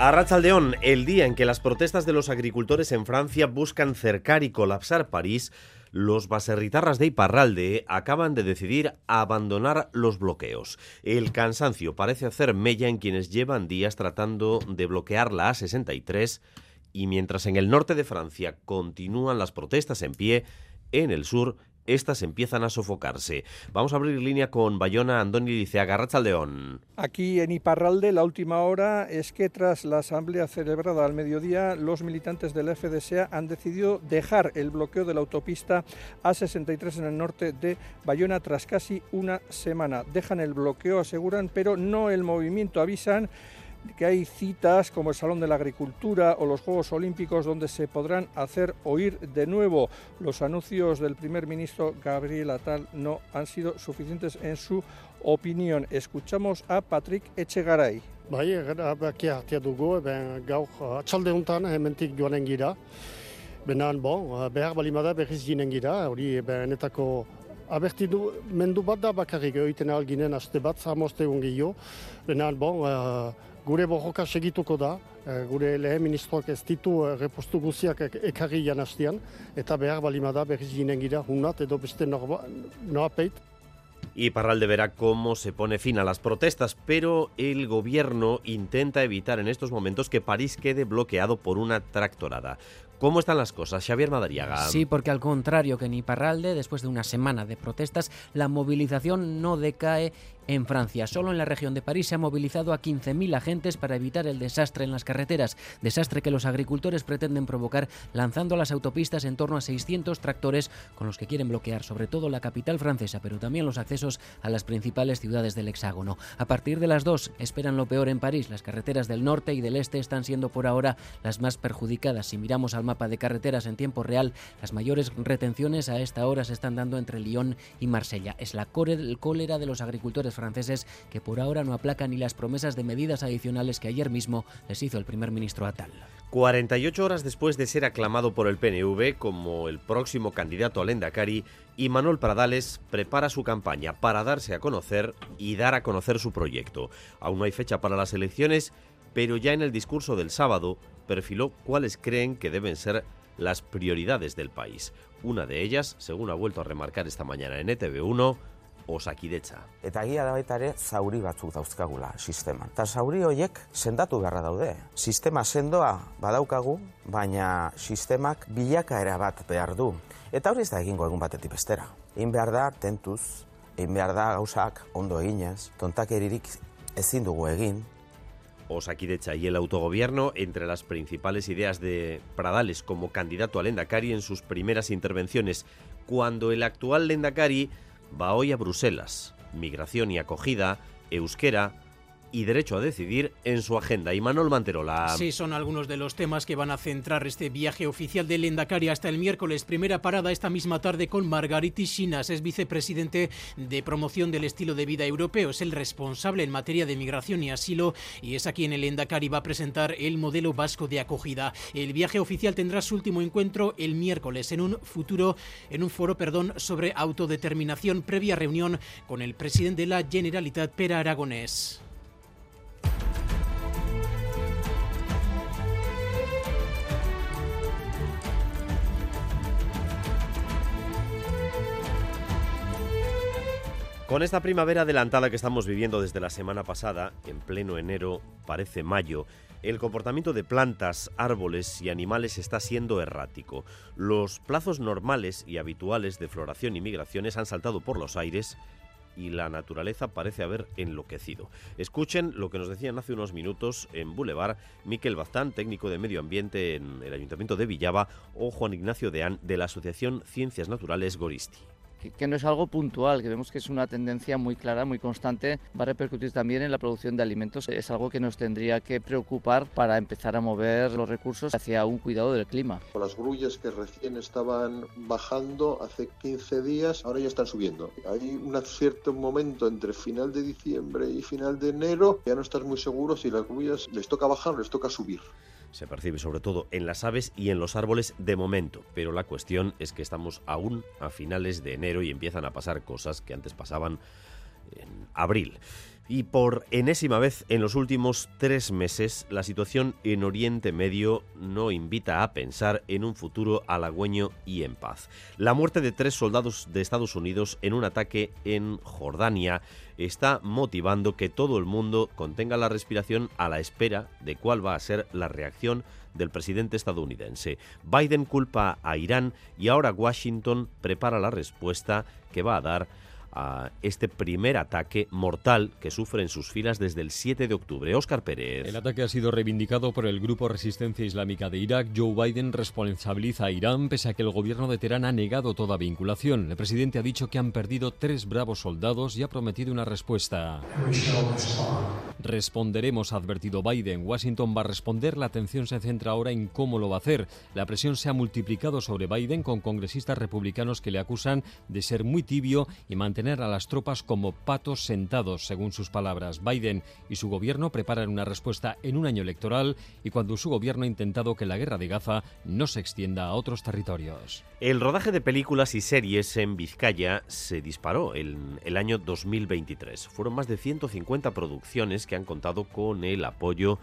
A el día en que las protestas de los agricultores en Francia buscan cercar y colapsar París, los baserritarras de Iparralde acaban de decidir abandonar los bloqueos. El cansancio parece hacer mella en quienes llevan días tratando de bloquear la A63 y mientras en el norte de Francia continúan las protestas en pie, en el sur estas empiezan a sofocarse. Vamos a abrir línea con Bayona Andoni Liceaga, León. Aquí en Iparralde la última hora es que tras la asamblea celebrada al mediodía, los militantes del FDSA han decidido dejar el bloqueo de la autopista A63 en el norte de Bayona tras casi una semana. Dejan el bloqueo, aseguran, pero no el movimiento, avisan que hay citas como el Salón de la Agricultura o los Juegos Olímpicos donde se podrán hacer oír de nuevo. Los anuncios del primer ministro Gabriel Atal no han sido suficientes en su opinión. Escuchamos a Patrick Echegaray. Bai, erabakia hartia dugu, ben, gaur atxalde honetan hementik joanen gira. Benan, bon, behar balimada berriz ginen gira, hori benetako aberti du, mendu bat da bakarrik egiten alginen aste bat, zamoste egun gehiago. Benan, bon, uh, gure borroka segituko da, eh, gure lehen ministroak ez ditu eh, repostu guziak ekarri janastian, eta behar balimada berriz ginen gira hunat edo beste noapeit. Y Parralde verá cómo se pone fin a las protestas, pero el gobierno intenta evitar en estos momentos que París quede bloqueado por una tractorada. ¿Cómo están las cosas, Xavier Madariaga? Sí, porque al contrario que en Iparralde, después de una semana de protestas, la movilización no decae en Francia. Solo en la región de París se ha movilizado a 15.000 agentes para evitar el desastre en las carreteras, desastre que los agricultores pretenden provocar lanzando a las autopistas en torno a 600 tractores con los que quieren bloquear sobre todo la capital francesa, pero también los accesos a las principales ciudades del hexágono. A partir de las 2 esperan lo peor en París. Las carreteras del norte y del este están siendo por ahora las más perjudicadas. Si miramos al mapa de carreteras en tiempo real, las mayores retenciones a esta hora se están dando entre Lyon y Marsella. Es la cólera de los agricultores franceses que por ahora no aplacan ni las promesas de medidas adicionales que ayer mismo les hizo el primer ministro Atal. 48 horas después de ser aclamado por el PNV como el próximo candidato al Endacari, Manuel Pradales prepara su campaña para darse a conocer y dar a conocer su proyecto. Aún no hay fecha para las elecciones, pero ya en el discurso del sábado perfiló cuáles creen que deben ser las prioridades del país. Una de ellas, según ha vuelto a remarcar esta mañana en ETV1, osakidetza. Eta egia da baita ere zauri batzuk dauzkagula sisteman. Eta zauri horiek sendatu beharra daude. Sistema sendoa badaukagu, baina sistemak bilakaera bat behar du. Eta hori ez da egingo egun batetik bestera. Egin behar da tentuz, egin behar da gauzak ondo eginez, tontakeririk ezin dugu egin, Osakidecha y el autogobierno entre las principales ideas de Pradales como candidato al Lendakari en sus primeras intervenciones, cuando el actual Lendakari va hoy a Bruselas. Migración y acogida, euskera, y derecho a decidir en su agenda. Y Manuel Manterola. Sí, son algunos de los temas que van a centrar este viaje oficial del Endacari hasta el miércoles. Primera parada esta misma tarde con Margariti Chinas, es vicepresidente de promoción del estilo de vida europeo. Es el responsable en materia de migración y asilo y es aquí en el Endacari va a presentar el modelo vasco de acogida. El viaje oficial tendrá su último encuentro el miércoles en un futuro, en un foro, perdón, sobre autodeterminación previa reunión con el presidente de la Generalitat, Pera Aragonés. Con esta primavera adelantada que estamos viviendo desde la semana pasada, en pleno enero, parece mayo, el comportamiento de plantas, árboles y animales está siendo errático. Los plazos normales y habituales de floración y migraciones han saltado por los aires y la naturaleza parece haber enloquecido. Escuchen lo que nos decían hace unos minutos en Boulevard Miquel Baztán, técnico de medio ambiente en el Ayuntamiento de Villava, o Juan Ignacio Deán de la Asociación Ciencias Naturales Goristi que, no es algo puntual, que vemos que es una tendencia muy clara, muy constante, va a repercutir también en la producción de alimentos. Es algo que nos tendría que preocupar para empezar a mover los recursos hacia un cuidado del clima. Las grullas que recién estaban bajando hace 15 días, ahora ya están subiendo. Hay un cierto momento entre final de diciembre y final de enero, ya no estás muy seguro si las grullas les toca bajar o les toca subir. Se percibe sobre todo en las aves y en los árboles de momento, pero la cuestión es que estamos aún a finales de enero y empiezan a pasar cosas que antes pasaban en abril. Y por enésima vez en los últimos tres meses, la situación en Oriente Medio no invita a pensar en un futuro halagüeño y en paz. La muerte de tres soldados de Estados Unidos en un ataque en Jordania está motivando que todo el mundo contenga la respiración a la espera de cuál va a ser la reacción del presidente estadounidense. Biden culpa a Irán y ahora Washington prepara la respuesta que va a dar a este primer ataque mortal que sufre en sus filas desde el 7 de octubre. Óscar Pérez. El ataque ha sido reivindicado por el Grupo Resistencia Islámica de Irak. Joe Biden responsabiliza a Irán pese a que el gobierno de Teherán ha negado toda vinculación. El presidente ha dicho que han perdido tres bravos soldados y ha prometido una respuesta. Responderemos, advertido Biden. Washington va a responder. La atención se centra ahora en cómo lo va a hacer. La presión se ha multiplicado sobre Biden con congresistas republicanos que le acusan de ser muy tibio y mantener a las tropas como patos sentados, según sus palabras. Biden y su gobierno preparan una respuesta en un año electoral y cuando su gobierno ha intentado que la guerra de Gaza no se extienda a otros territorios. El rodaje de películas y series en Vizcaya se disparó en el año 2023. Fueron más de 150 producciones que han contado con el apoyo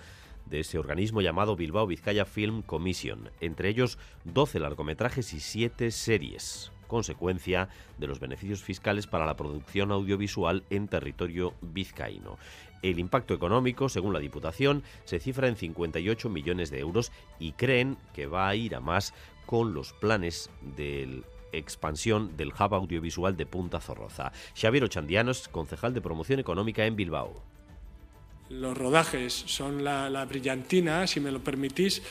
de ese organismo llamado Bilbao Vizcaya Film Commission, entre ellos 12 largometrajes y 7 series consecuencia de los beneficios fiscales para la producción audiovisual en territorio vizcaíno. El impacto económico, según la Diputación, se cifra en 58 millones de euros y creen que va a ir a más con los planes de expansión del hub audiovisual de Punta Zorroza. Xavier Ochandianos, concejal de promoción económica en Bilbao. Los rodajes son la, la brillantina, si me lo permitís,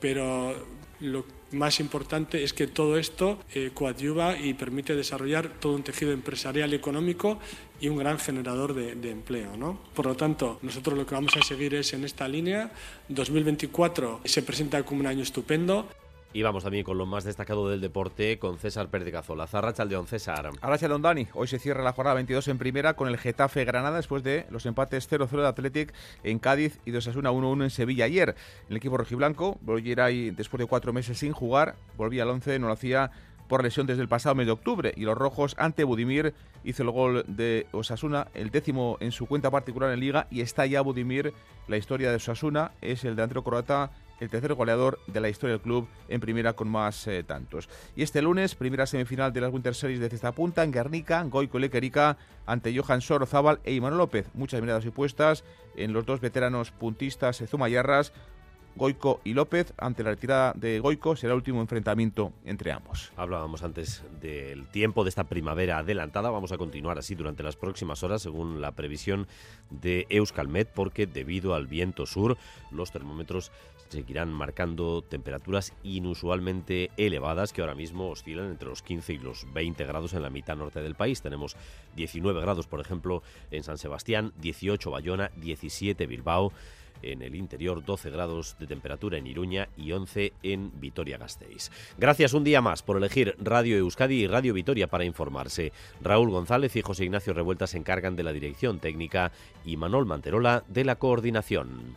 pero lo más importante es que todo esto eh, coadyuva y permite desarrollar todo un tejido empresarial y económico y un gran generador de, de empleo. ¿no? Por lo tanto, nosotros lo que vamos a seguir es en esta línea. 2024 se presenta como un año estupendo. Y vamos también con lo más destacado del deporte con César Pérez de Cazola. Zarrachaldeón, César. Arrachaldeón, Dani. Hoy se cierra la jornada 22 en primera con el Getafe Granada después de los empates 0-0 de Athletic en Cádiz y 2-1 1-1 en Sevilla ayer. El equipo rojiblanco volviera ahí después de cuatro meses sin jugar, volvía al 11, no lo hacía por lesión desde el pasado mes de octubre y los rojos ante Budimir hizo el gol de Osasuna, el décimo en su cuenta particular en liga y está ya Budimir, la historia de Osasuna, es el delantero croata el tercer goleador de la historia del club en primera con más eh, tantos. Y este lunes, primera semifinal de las Winter Series de Cesta Punta en Guernica, Goico Lequerica ante Johan Sorozábal e Imanol López. Muchas miradas y puestas en los dos veteranos puntistas Zumayarras. Goico y López. Ante la retirada de Goico será el último enfrentamiento entre ambos. Hablábamos antes del tiempo de esta primavera adelantada. Vamos a continuar así durante las próximas horas, según la previsión de Euskalmet, porque debido al viento sur, los termómetros seguirán marcando temperaturas inusualmente elevadas que ahora mismo oscilan entre los 15 y los 20 grados en la mitad norte del país. Tenemos 19 grados, por ejemplo, en San Sebastián, 18 Bayona, 17 Bilbao en el interior 12 grados de temperatura en Iruña y 11 en Vitoria-Gasteiz. Gracias un día más por elegir Radio Euskadi y Radio Vitoria para informarse. Raúl González y José Ignacio Revuelta se encargan de la dirección técnica y Manol Manterola de la coordinación.